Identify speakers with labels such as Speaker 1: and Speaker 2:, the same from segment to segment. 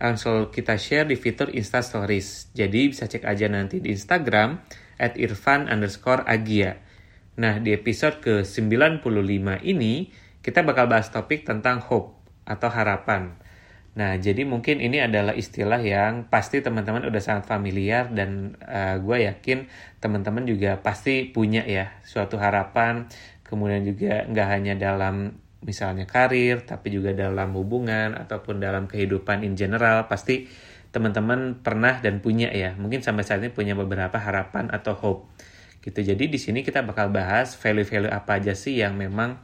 Speaker 1: selalu kita share di fitur Insta Stories. Jadi bisa cek aja nanti di Instagram at irfan underscore agia. Nah, di episode ke-95 ini, kita bakal bahas topik tentang hope atau harapan. Nah, jadi mungkin ini adalah istilah yang pasti teman-teman udah sangat familiar dan uh, gue yakin teman-teman juga pasti punya ya suatu harapan. Kemudian juga nggak hanya dalam misalnya karir, tapi juga dalam hubungan ataupun dalam kehidupan in general, pasti teman-teman pernah dan punya ya. Mungkin sampai saat ini punya beberapa harapan atau hope. Gitu. Jadi di sini kita bakal bahas value-value apa aja sih yang memang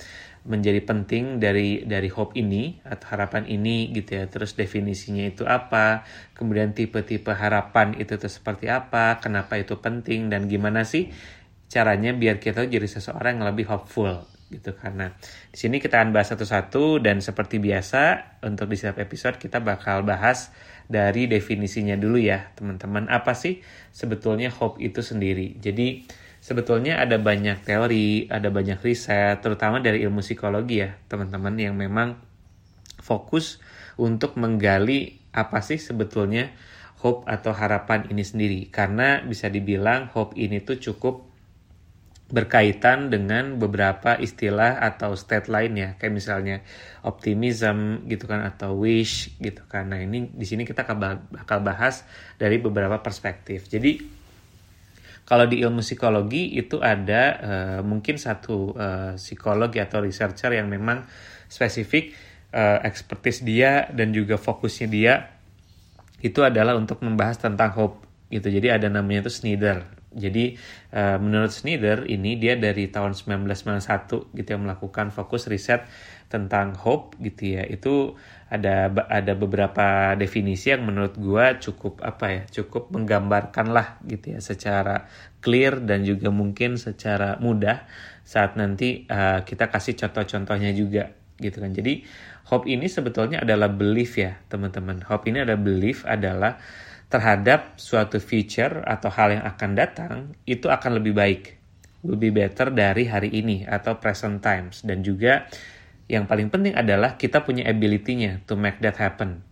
Speaker 1: menjadi penting dari dari hope ini atau harapan ini gitu ya. Terus definisinya itu apa? Kemudian tipe-tipe harapan itu tuh seperti apa? Kenapa itu penting dan gimana sih caranya biar kita jadi seseorang yang lebih hopeful gitu. Karena di sini kita akan bahas satu-satu dan seperti biasa untuk di setiap episode kita bakal bahas dari definisinya dulu ya teman-teman. Apa sih sebetulnya hope itu sendiri? Jadi sebetulnya ada banyak teori ada banyak riset terutama dari ilmu psikologi ya teman-teman yang memang fokus untuk menggali apa sih sebetulnya hope atau harapan ini sendiri. Karena bisa dibilang hope ini tuh cukup berkaitan dengan beberapa istilah atau state lainnya. Kayak misalnya optimism gitu kan atau wish gitu kan. Nah ini di sini kita bakal bahas dari beberapa perspektif. Jadi kalau di ilmu psikologi itu ada uh, mungkin satu uh, psikologi atau researcher yang memang spesifik uh, expertise dia dan juga fokusnya dia itu adalah untuk membahas tentang hope gitu. Jadi ada namanya itu Snyder jadi uh, menurut Snyder ini dia dari tahun 1991 gitu yang melakukan fokus riset tentang hope gitu ya. Itu ada ada beberapa definisi yang menurut gua cukup apa ya, cukup menggambarkan lah gitu ya secara clear dan juga mungkin secara mudah saat nanti uh, kita kasih contoh-contohnya juga gitu kan. Jadi hope ini sebetulnya adalah belief ya, teman-teman. Hope ini adalah belief adalah terhadap suatu feature atau hal yang akan datang itu akan lebih baik, lebih better dari hari ini atau present times dan juga yang paling penting adalah kita punya ability-nya to make that happen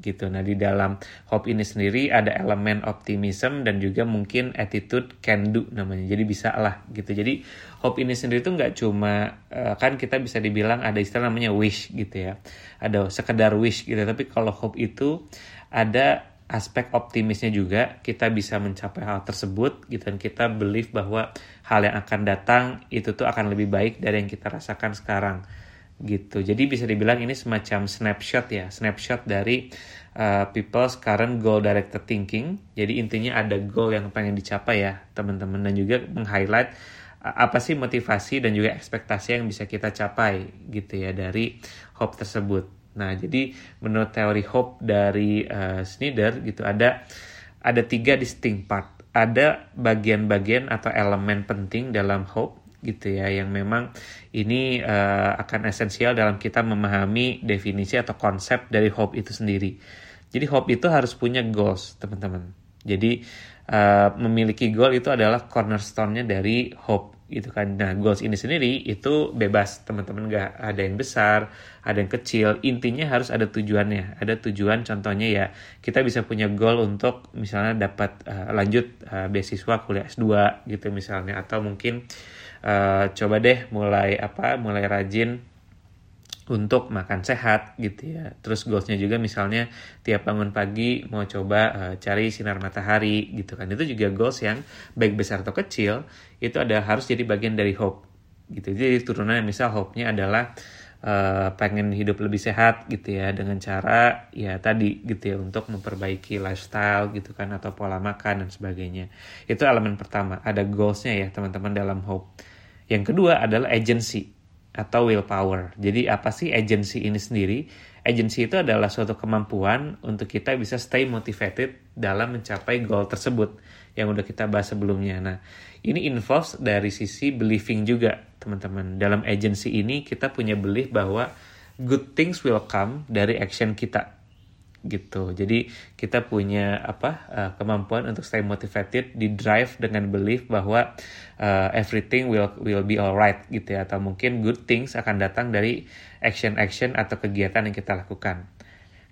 Speaker 1: gitu. Nah di dalam hope ini sendiri ada elemen optimism dan juga mungkin attitude can do namanya. Jadi bisa lah gitu. Jadi hope ini sendiri tuh nggak cuma uh, kan kita bisa dibilang ada istilah namanya wish gitu ya. Ada sekedar wish gitu. Tapi kalau hope itu ada aspek optimisnya juga kita bisa mencapai hal tersebut gitu. Dan kita believe bahwa hal yang akan datang itu tuh akan lebih baik dari yang kita rasakan sekarang gitu. Jadi bisa dibilang ini semacam snapshot ya snapshot dari uh, people's current goal directed thinking. Jadi intinya ada goal yang pengen dicapai ya teman-teman. Dan juga meng-highlight uh, apa sih motivasi dan juga ekspektasi yang bisa kita capai gitu ya dari hope tersebut Nah, jadi menurut teori hope dari uh, Snyder gitu ada ada tiga distinct part. Ada bagian-bagian atau elemen penting dalam hope gitu ya yang memang ini uh, akan esensial dalam kita memahami definisi atau konsep dari hope itu sendiri. Jadi hope itu harus punya goals, teman-teman. Jadi uh, memiliki goal itu adalah cornerstone-nya dari hope gitu kan. Nah, goals ini sendiri itu bebas, teman-teman nggak ada yang besar, ada yang kecil. Intinya harus ada tujuannya. Ada tujuan contohnya ya, kita bisa punya goal untuk misalnya dapat uh, lanjut uh, beasiswa kuliah S2 gitu misalnya atau mungkin uh, coba deh mulai apa? mulai rajin untuk makan sehat gitu ya. Terus goalsnya juga misalnya tiap bangun pagi mau coba uh, cari sinar matahari gitu kan. Itu juga goals yang baik besar atau kecil itu ada harus jadi bagian dari hope gitu. Jadi turunan misal hope-nya adalah uh, pengen hidup lebih sehat gitu ya dengan cara ya tadi gitu ya untuk memperbaiki lifestyle gitu kan atau pola makan dan sebagainya. Itu elemen pertama. Ada goalsnya ya teman-teman dalam hope. Yang kedua adalah agency atau willpower. Jadi apa sih agency ini sendiri? agency itu adalah suatu kemampuan untuk kita bisa stay motivated dalam mencapai goal tersebut yang udah kita bahas sebelumnya. Nah, ini involves dari sisi believing juga, teman-teman. Dalam agency ini kita punya belief bahwa good things will come dari action kita gitu. Jadi kita punya apa uh, kemampuan untuk stay motivated, di drive dengan belief bahwa uh, everything will will be alright gitu ya. Atau mungkin good things akan datang dari action-action atau kegiatan yang kita lakukan.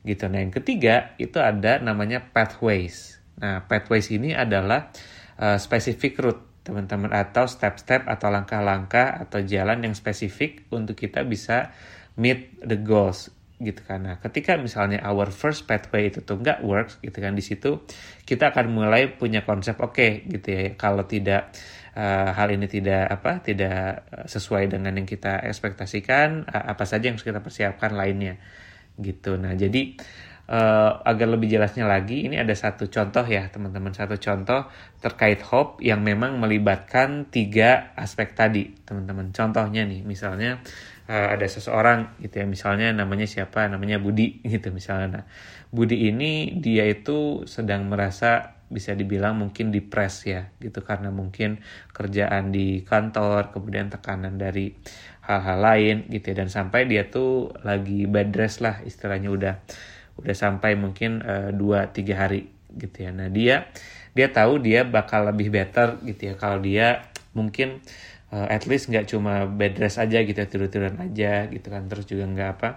Speaker 1: Gitu. Nah yang ketiga itu ada namanya pathways. Nah pathways ini adalah uh, specific route teman-teman atau step-step atau langkah-langkah atau jalan yang spesifik untuk kita bisa meet the goals gitu kan. Nah, ketika misalnya our first pathway itu tuh nggak works gitu kan di situ kita akan mulai punya konsep oke okay, gitu ya. Kalau tidak uh, hal ini tidak apa tidak eh, sesuai dengan yang kita ekspektasikan, uh, apa saja yang harus kita persiapkan lainnya gitu. Nah, jadi uh, agar lebih jelasnya lagi, ini ada satu contoh ya teman-teman, satu contoh terkait hope yang memang melibatkan tiga aspek tadi teman-teman. Contohnya nih, misalnya uh, ada seseorang gitu ya. Misalnya namanya siapa? Namanya Budi gitu misalnya. Nah Budi ini dia itu sedang merasa bisa dibilang mungkin depres ya gitu. Karena mungkin kerjaan di kantor kemudian tekanan dari hal-hal lain gitu ya. Dan sampai dia tuh lagi bed rest lah istilahnya. Udah udah sampai mungkin uh, dua tiga hari gitu ya. Nah dia dia tahu dia bakal lebih better gitu ya. Kalau dia mungkin uh, at least nggak cuma bed rest aja gitu ya, tidur-tiduran aja gitu kan. Terus juga nggak apa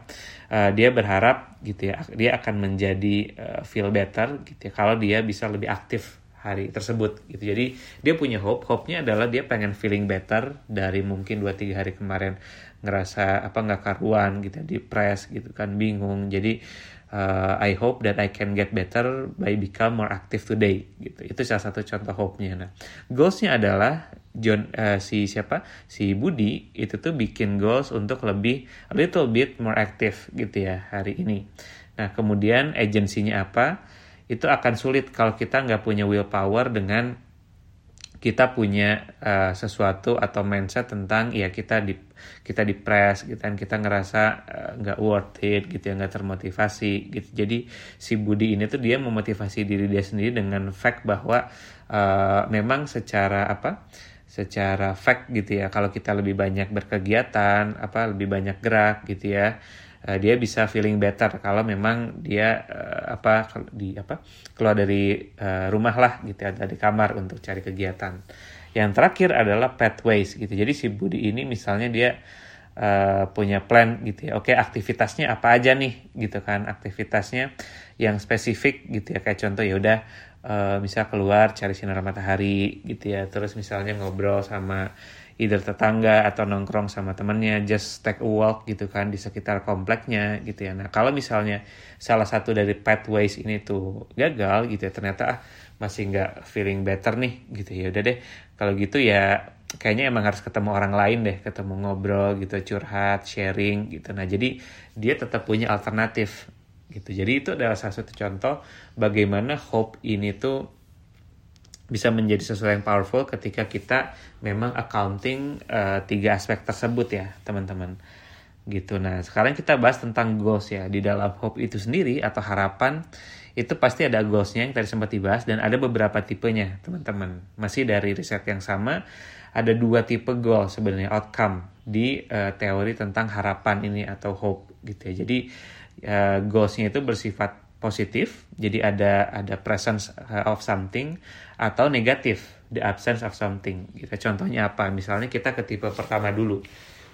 Speaker 1: uh, dia berharap gitu ya dia akan menjadi uh, feel better gitu ya kalau dia bisa lebih aktif hari tersebut gitu. Jadi dia punya hope. Hope-nya adalah dia pengen feeling better dari mungkin 2-3 hari kemarin ngerasa apa nggak karuan gitu depres gitu kan bingung. Jadi uh, I hope that I can get better by become more active today gitu. Itu salah satu contoh hope-nya. Nah goals-nya adalah John uh, si siapa? Si Budi itu tuh bikin goals untuk lebih a little bit more active gitu ya hari ini. Nah kemudian agensinya apa? Itu akan sulit kalau kita nggak punya willpower dengan kita punya uh, sesuatu atau mindset tentang ya kita di kita di press gitu kan kita ngerasa eh, nggak uh, worth it gitu ya nggak termotivasi gitu. Jadi si Budi ini tuh dia memotivasi diri dia sendiri dengan fact bahwa uh, memang secara apa secara fact gitu ya kalau kita lebih banyak berkegiatan apa lebih banyak gerak gitu ya uh, dia bisa feeling better kalau memang dia uh, apa di apa keluar dari uh, rumah lah gitu ya dari kamar untuk cari kegiatan. Yang terakhir adalah pathways gitu. Jadi si Budi ini misalnya dia uh, punya plan gitu ya. Oke, aktivitasnya apa aja nih gitu kan? Aktivitasnya yang spesifik gitu ya. Kayak contoh ya udah uh, bisa keluar cari sinar matahari gitu ya. Terus misalnya ngobrol sama either tetangga atau nongkrong sama temennya just take a walk gitu kan di sekitar kompleknya gitu ya. Nah kalau misalnya salah satu dari pathways ini tuh gagal gitu ya ternyata ah masih nggak feeling better nih gitu ya. Udah deh kalau gitu ya kayaknya emang harus ketemu orang lain deh ketemu ngobrol gitu curhat sharing gitu. Nah jadi dia tetap punya alternatif gitu. Jadi itu adalah salah satu contoh bagaimana hope ini tuh bisa menjadi sesuatu yang powerful ketika kita memang accounting uh, tiga aspek tersebut ya teman-teman. Gitu. Nah sekarang kita bahas tentang goals ya. Di dalam hope itu sendiri atau harapan itu pasti ada goalsnya yang tadi sempat dibahas dan ada beberapa tipenya teman-teman. Masih dari riset yang sama ada dua tipe goal sebenarnya outcome di uh, teori tentang harapan ini atau hope gitu ya. Jadi uh, goalsnya itu bersifat positif, jadi ada ada presence uh, of something atau negatif, the absence of something. Gitu. Contohnya apa? Misalnya kita ke tipe pertama dulu.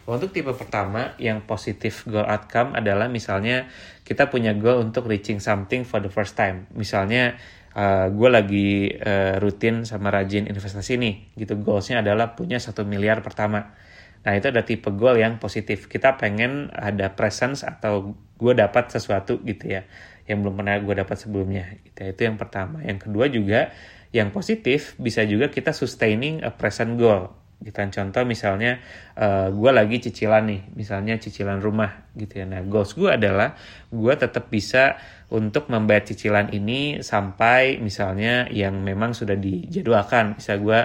Speaker 1: Untuk tipe pertama yang positif goal outcome adalah misalnya kita punya goal untuk reaching something for the first time. Misalnya uh, gue lagi uh, rutin sama rajin investasi nih, gitu goalsnya adalah punya satu miliar pertama. Nah itu ada tipe goal yang positif. Kita pengen ada presence atau gue dapat sesuatu gitu ya yang belum pernah gue dapat sebelumnya. Gitu. Itu yang pertama. Yang kedua juga yang positif bisa juga kita sustaining a present goal. Gitu kan contoh misalnya uh, gue lagi cicilan nih, misalnya cicilan rumah gitu ya. Nah goals gue adalah gue tetap bisa untuk membayar cicilan ini sampai misalnya yang memang sudah dijadwalkan. Bisa gue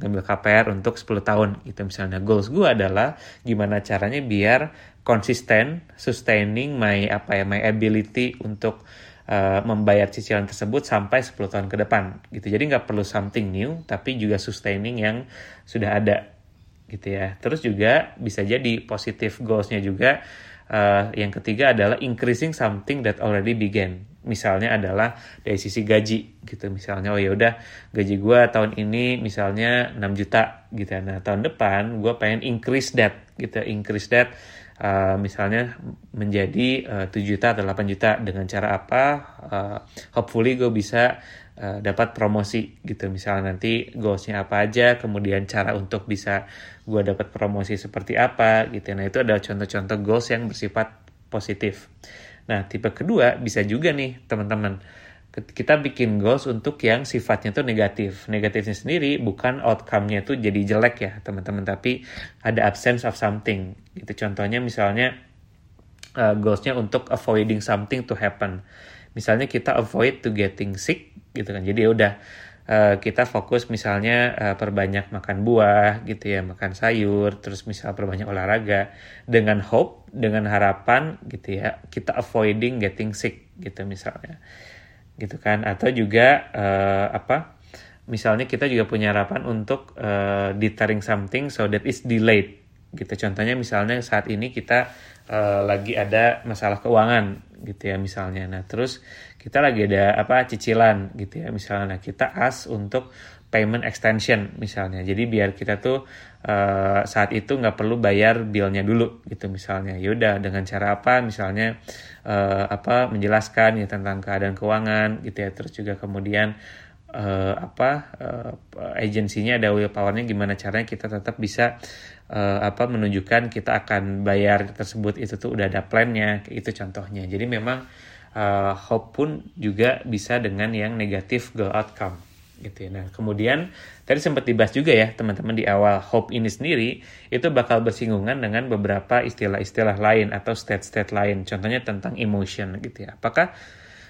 Speaker 1: ngambil KPR untuk 10 tahun. Gitu misalnya. Goals gue adalah gimana caranya biar konsisten sustaining my apa ya my ability untuk uh, membayar cicilan tersebut sampai 10 tahun ke depan. Gitu. Jadi nggak perlu something new tapi juga sustaining yang sudah ada. Gitu ya. Terus juga bisa jadi positive goalsnya juga uh, yang ketiga adalah increasing something that already began misalnya adalah dari sisi gaji gitu. Misalnya oh ya udah gaji gue tahun ini misalnya 6 juta gitu ya. nah tahun depan gue pengen increase that gitu. Increase that uh, misalnya menjadi uh, 7 juta atau 8 juta. Dengan cara apa? Uh, hopefully gue bisa uh, dapat promosi gitu. Misalnya nanti goalsnya apa aja kemudian cara untuk bisa gue dapat promosi seperti apa gitu nah itu adalah contoh-contoh goals yang bersifat positif Nah, tipe kedua bisa juga nih teman-teman. Kita bikin goals untuk yang sifatnya tuh negatif. Negatifnya sendiri bukan outcome-nya tuh jadi jelek ya teman-teman, tapi ada absence of something. Gitu contohnya misalnya uh, goals-nya untuk avoiding something to happen. Misalnya kita avoid to getting sick gitu kan. Jadi ya udah uh, kita fokus misalnya uh, perbanyak makan buah gitu ya, makan sayur, terus misal perbanyak olahraga dengan hope, dengan harapan gitu ya, kita avoiding getting sick gitu misalnya. Gitu kan atau juga uh, apa? Misalnya kita juga punya harapan untuk uh, deterring something so that is delayed gitu. Contohnya misalnya saat ini kita uh, lagi ada masalah keuangan gitu ya misalnya. Nah, terus kita lagi ada apa cicilan gitu ya misalnya. Nah, kita as untuk payment extension misalnya. Jadi biar kita tuh uh, saat itu nggak perlu bayar billnya dulu gitu misalnya. Yaudah dengan cara apa? Misalnya uh, apa menjelaskan ya tentang keadaan keuangan gitu ya. Terus juga kemudian uh, apa uh, agensinya ada will powernya gimana caranya kita tetap bisa uh, apa menunjukkan kita akan bayar tersebut itu tuh udah ada plannya itu contohnya jadi memang uh, hope pun juga bisa dengan yang negatif goal outcome gitu ya. Nah, kemudian tadi sempat dibahas juga ya teman-teman di awal hope ini sendiri itu bakal bersinggungan dengan beberapa istilah-istilah lain atau state-state lain. Contohnya tentang emotion gitu ya. Apakah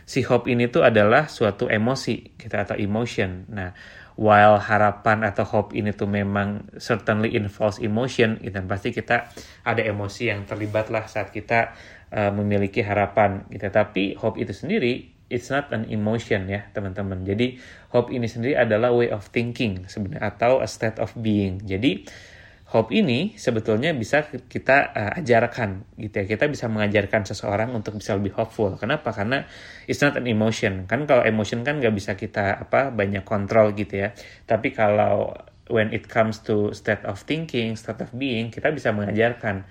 Speaker 1: si hope ini tuh adalah suatu emosi kita gitu, atau emotion. Nah, while harapan atau hope ini tuh memang certainly involves emotion, gitu, pasti kita ada emosi yang terlibat lah saat kita uh, memiliki harapan gitu. Tapi hope itu sendiri it's not an emotion ya teman-teman. Jadi hope ini sendiri adalah way of thinking sebenarnya atau a state of being. Jadi hope ini sebetulnya bisa kita uh, ajarkan gitu ya. Kita bisa mengajarkan seseorang untuk bisa lebih hopeful. Kenapa? Karena it's not an emotion. Kan kalau emotion kan nggak bisa kita apa banyak kontrol gitu ya. Tapi kalau when it comes to state of thinking, state of being, kita bisa mengajarkan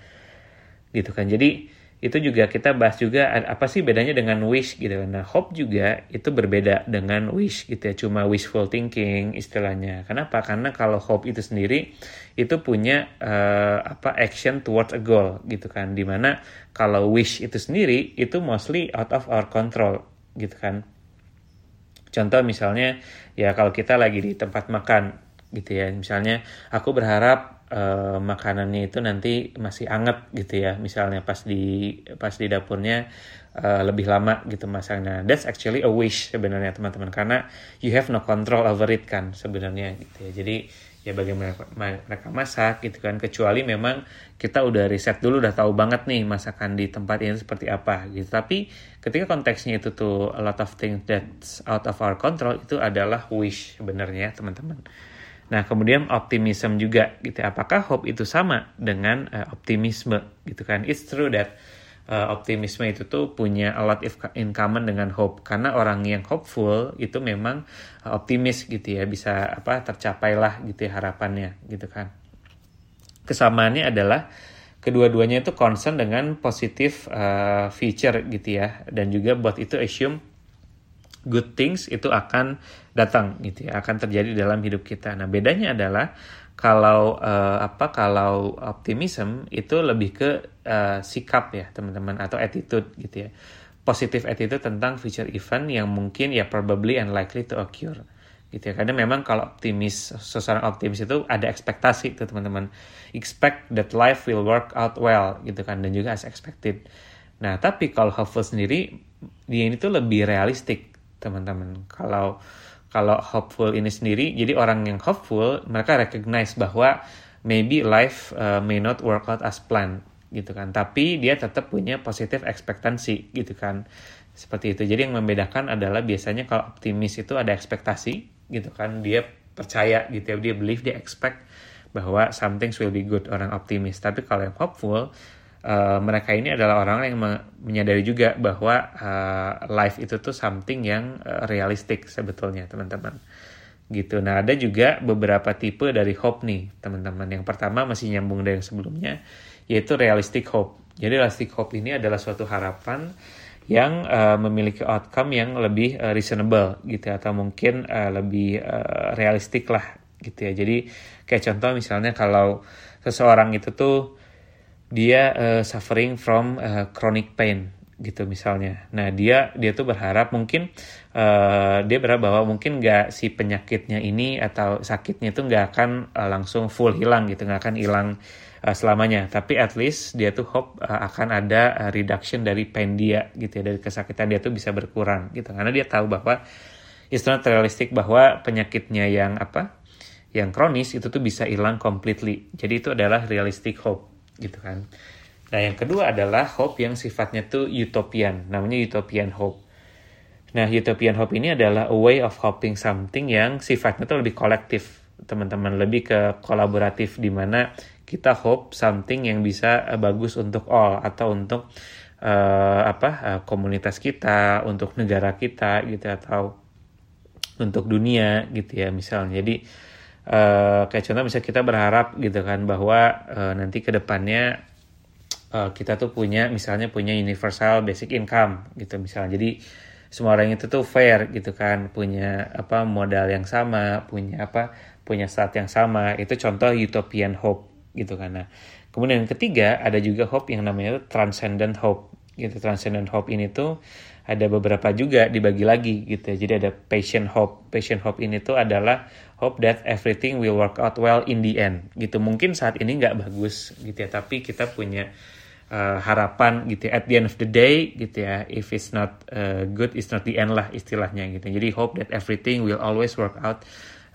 Speaker 1: gitu kan. Jadi itu juga kita bahas juga apa sih bedanya dengan wish gitu kan. Nah, hope juga itu berbeda dengan wish gitu ya, cuma wishful thinking istilahnya. Kenapa? Karena kalau hope itu sendiri itu punya uh, apa action towards a goal gitu kan. Di mana kalau wish itu sendiri itu mostly out of our control gitu kan. Contoh misalnya ya kalau kita lagi di tempat makan gitu ya. Misalnya aku berharap uh, makanannya itu nanti masih anget gitu ya. Misalnya pas di pas di dapurnya uh, lebih lama gitu masaknya that's actually a wish sebenarnya teman-teman. Karena you have no control over it kan sebenarnya gitu ya. Jadi ya bagaimana mereka masak gitu kan. Kecuali memang kita udah riset dulu udah tahu banget nih masakan di tempat ini seperti apa gitu. Tapi ketika konteksnya itu tuh a lot of things that's out of our control itu adalah wish sebenarnya teman-teman Nah, kemudian optimism juga gitu. Apakah hope itu sama dengan uh, optimisme gitu kan? It's true that uh, optimisme itu tuh punya a lot in common dengan hope karena orang yang hopeful itu memang uh, optimis gitu ya, bisa apa tercapailah gitu ya harapannya gitu kan. Kesamaannya adalah kedua-duanya itu concern dengan positif uh, feature gitu ya dan juga buat itu assume good things itu akan datang gitu ya, akan terjadi dalam hidup kita. Nah, bedanya adalah kalau uh, apa kalau optimism itu lebih ke uh, sikap ya, teman-teman atau attitude gitu ya. Positive attitude tentang future event yang mungkin ya probably and likely to occur gitu ya. Karena memang kalau optimis seseorang optimis itu ada ekspektasi tuh teman-teman. Expect that life will work out well gitu kan dan juga as expected. Nah, tapi kalau hopeful sendiri dia ini tuh lebih realistik teman-teman. Kalau kalau hopeful ini sendiri, jadi orang yang hopeful mereka recognize bahwa maybe life uh, may not work out as planned gitu kan. Tapi dia tetap punya positif ekspektasi gitu kan. Seperti itu. Jadi yang membedakan adalah biasanya kalau optimis itu ada ekspektasi gitu kan. Dia percaya gitu ya. Dia believe dia expect bahwa something will be good orang optimis. Tapi kalau yang hopeful uh, mereka ini adalah orang yang menyadari juga bahwa uh, life itu tuh something yang uh, realistik sebetulnya teman-teman gitu. Nah ada juga beberapa tipe dari hope nih teman-teman. Yang pertama masih nyambung dari yang sebelumnya yaitu realistic hope. Jadi realistic hope ini adalah suatu harapan yang uh, memiliki outcome yang lebih uh, reasonable gitu atau mungkin uh, lebih uh, realistik lah gitu ya. Jadi kayak contoh misalnya kalau seseorang itu tuh dia uh, suffering from uh, chronic pain gitu misalnya. Nah dia dia tuh berharap mungkin uh, dia berharap bahwa mungkin nggak si penyakitnya ini atau sakitnya itu nggak akan uh, langsung full hilang gitu, nggak akan hilang uh, selamanya. Tapi at least dia tuh hope uh, akan ada uh, reduction dari pain dia gitu ya dari kesakitan dia tuh bisa berkurang gitu. Karena dia tahu bahwa it's not bahwa penyakitnya yang apa yang kronis itu tuh bisa hilang completely. Jadi itu adalah realistic hope gitu kan. Nah, yang kedua adalah hope yang sifatnya tuh utopian, namanya utopian hope. Nah, utopian hope ini adalah a way of hoping something yang sifatnya tuh lebih kolektif, teman-teman, lebih ke kolaboratif di mana kita hope something yang bisa uh, bagus untuk all atau untuk uh, apa uh, komunitas kita, untuk negara kita gitu atau untuk dunia gitu ya misalnya. Jadi uh, kayak contoh misalnya kita berharap gitu kan bahwa uh, nanti ke depannya uh, kita tuh punya misalnya punya universal basic income gitu misalnya. Jadi semua orang itu tuh fair gitu kan punya apa modal yang sama punya apa punya saat yang sama. Itu contoh utopian hope gitu kan. Nah kemudian yang ketiga ada juga hope yang namanya transcendent hope gitu transcendent hope ini tuh ada beberapa juga dibagi lagi gitu ya. Jadi ada patient hope. Patient hope ini tuh adalah hope that everything will work out well in the end. Gitu. Mungkin saat ini nggak bagus gitu ya, tapi kita punya uh, harapan gitu ya. at the end of the day gitu ya if it's not uh, good it's not the end lah istilahnya gitu jadi hope that everything will always work out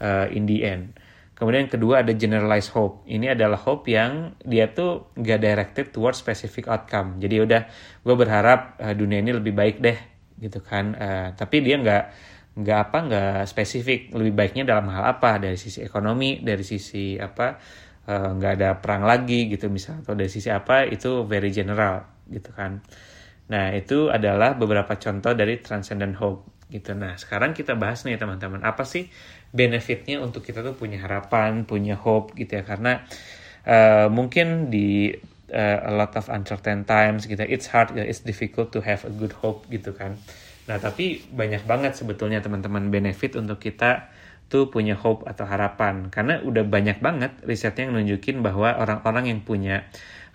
Speaker 1: uh, in the end kemudian yang kedua ada generalized hope. Ini adalah hope yang dia tuh gak directed towards specific outcome. Jadi udah gue berharap uh, dunia ini lebih baik deh gitu kan. Uh, tapi dia nggak nggak apa nggak spesifik. Lebih baiknya dalam hal apa? Dari sisi ekonomi dari sisi apa? Eh, nggak uh, ada perang lagi gitu misal. Atau dari sisi apa? Itu very general gitu kan. Nah itu adalah beberapa contoh dari transcendent hope gitu. Nah sekarang kita bahas nih teman-teman. Apa sih benefitnya untuk kita tuh punya harapan punya hope gitu ya. Karena uh, mungkin di uh, a lot of uncertain times gitu it's hard it's difficult to have a good hope gitu kan. Nah tapi banyak banget sebetulnya teman-teman benefit untuk kita tuh punya hope atau harapan. Karena udah banyak banget risetnya yang nunjukin bahwa orang-orang yang punya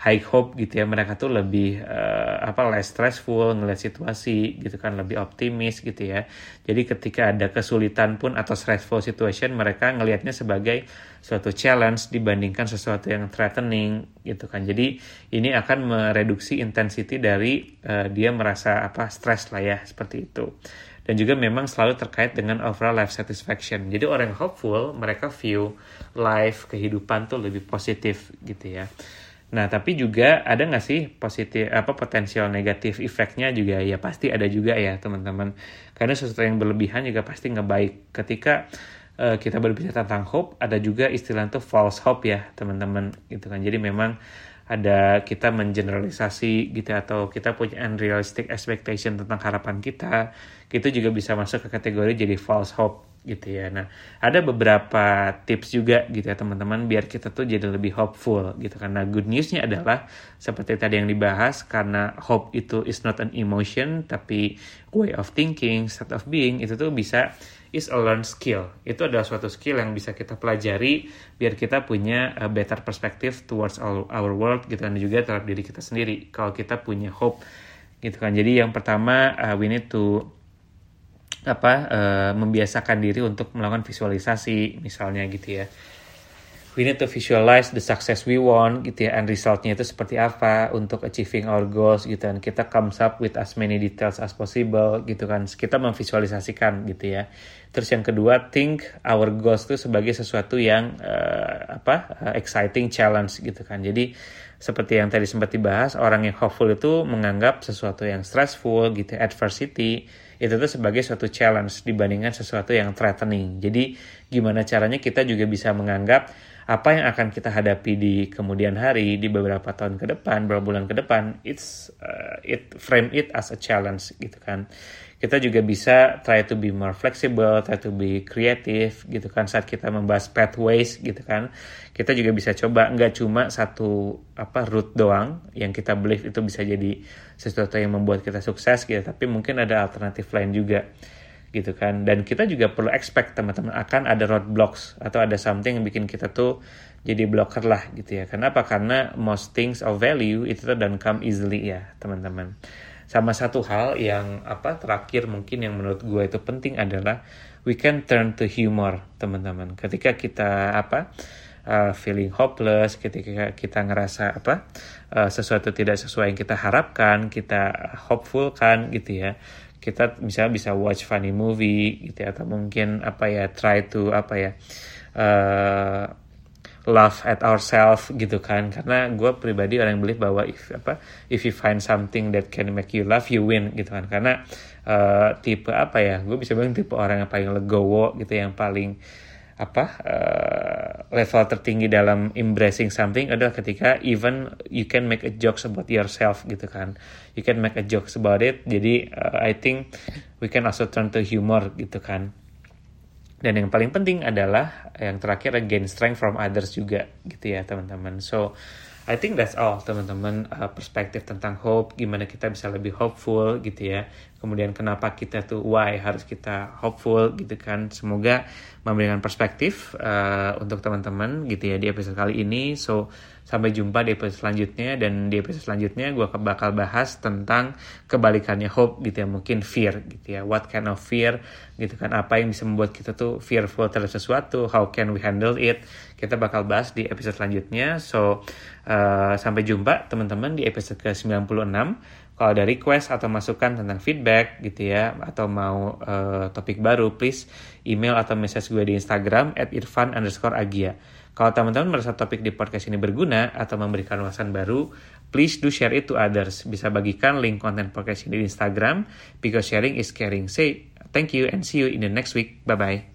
Speaker 1: high hope gitu ya mereka tuh lebih uh, apa less stressful ngeliat situasi gitu kan lebih optimis gitu ya jadi ketika ada kesulitan pun atau stressful situation mereka ngelihatnya sebagai suatu challenge dibandingkan sesuatu yang threatening gitu kan jadi ini akan mereduksi intensity dari uh, dia merasa apa stress lah ya seperti itu dan juga memang selalu terkait dengan overall life satisfaction. Jadi orang hopeful, mereka view life, kehidupan tuh lebih positif gitu ya. Nah, tapi juga ada nggak sih positif apa potensial negatif efeknya juga ya pasti ada juga ya teman-teman. Karena sesuatu yang berlebihan juga pasti nggak baik. Ketika uh, kita berbicara tentang hope, ada juga istilah itu false hope ya teman-teman gitu kan. Jadi memang ada kita mengeneralisasi gitu ya, atau kita punya unrealistic expectation tentang harapan kita itu juga bisa masuk ke kategori jadi false hope gitu ya. Nah, ada beberapa tips juga gitu ya teman-teman biar kita tuh jadi lebih hopeful gitu karena good newsnya adalah seperti tadi yang dibahas karena hope itu is not an emotion tapi way of thinking, state of being itu tuh bisa is a learned skill. Itu adalah suatu skill yang bisa kita pelajari biar kita punya a better perspective towards our, our world gitu dan juga terhadap diri kita sendiri. Kalau kita punya hope gitu kan. Jadi yang pertama uh, we need to apa uh, membiasakan diri untuk melakukan visualisasi misalnya gitu ya. We need to visualize the success we want gitu ya and resultnya itu seperti apa untuk achieving our goals gitu. Kan kita comes up with as many details as possible gitu kan. Kita memvisualisasikan gitu ya. Terus yang kedua think our goals itu sebagai sesuatu yang uh, apa uh, exciting challenge gitu kan. Jadi seperti yang tadi sempat dibahas, orang yang hopeful itu menganggap sesuatu yang stressful gitu, adversity itu tuh sebagai suatu challenge dibandingkan sesuatu yang threatening. Jadi gimana caranya kita juga bisa menganggap apa yang akan kita hadapi di kemudian hari di beberapa tahun ke depan, beberapa bulan ke depan, it's uh, it frame it as a challenge gitu kan. Kita juga bisa try to be more flexible, try to be creative gitu kan saat kita membahas pathways gitu kan. Kita juga bisa coba nggak cuma satu apa route doang. Yang kita believe itu bisa jadi sesuatu yang membuat kita sukses gitu, tapi mungkin ada alternatif lain juga gitu kan. Dan kita juga perlu expect teman-teman akan ada roadblocks atau ada something yang bikin kita tuh jadi blocker lah gitu ya. Kenapa? Karena most things of value itu don't come easily ya teman-teman sama satu hal yang apa terakhir mungkin yang menurut gue itu penting adalah we can turn to humor teman-teman. Ketika kita apa uh, feeling hopeless ketika kita ngerasa apa uh, sesuatu tidak sesuai yang kita harapkan kita hopeful kan gitu ya. Kita bisa bisa watch funny movie gitu ya, atau mungkin apa ya try to apa ya uh, laugh at ourselves gitu kan. Karena gue pribadi orang yang believe bahwa if apa if you find something that can make you laugh you win gitu kan. Karena uh, tipe apa ya gue bisa bilang tipe orang yang paling legowo gitu yang paling apa uh, level tertinggi dalam embracing something adalah ketika even you can make a jokes about yourself gitu kan. You can make a jokes about it. Jadi uh, I think we can also turn to humor gitu kan dan yang paling penting adalah yang terakhir gain strength from others juga gitu ya teman-teman. So I think that's all teman-teman uh, perspektif tentang hope gimana kita bisa lebih hopeful gitu ya kemudian kenapa kita tuh why harus kita hopeful gitu kan. Semoga memberikan perspektif uh, untuk teman-teman gitu ya di episode kali ini. So sampai jumpa di episode selanjutnya. Dan di episode selanjutnya gue bakal bahas tentang kebalikannya hope gitu ya. Mungkin fear gitu ya. What kind of fear gitu kan. Apa yang bisa membuat kita tuh fearful terhadap sesuatu. How can we handle it? Kita bakal bahas di episode selanjutnya. So uh, sampai jumpa teman-teman di episode ke 96 kalau ada request atau masukan tentang feedback gitu ya atau mau uh, topik baru please email atau message gue di Instagram at irfan underscore agia. Kalau teman-teman merasa topik di podcast ini berguna atau memberikan wawasan baru please do share it to others. Bisa bagikan link konten podcast ini di Instagram because sharing is caring. Say thank you and see you in the next week. Bye bye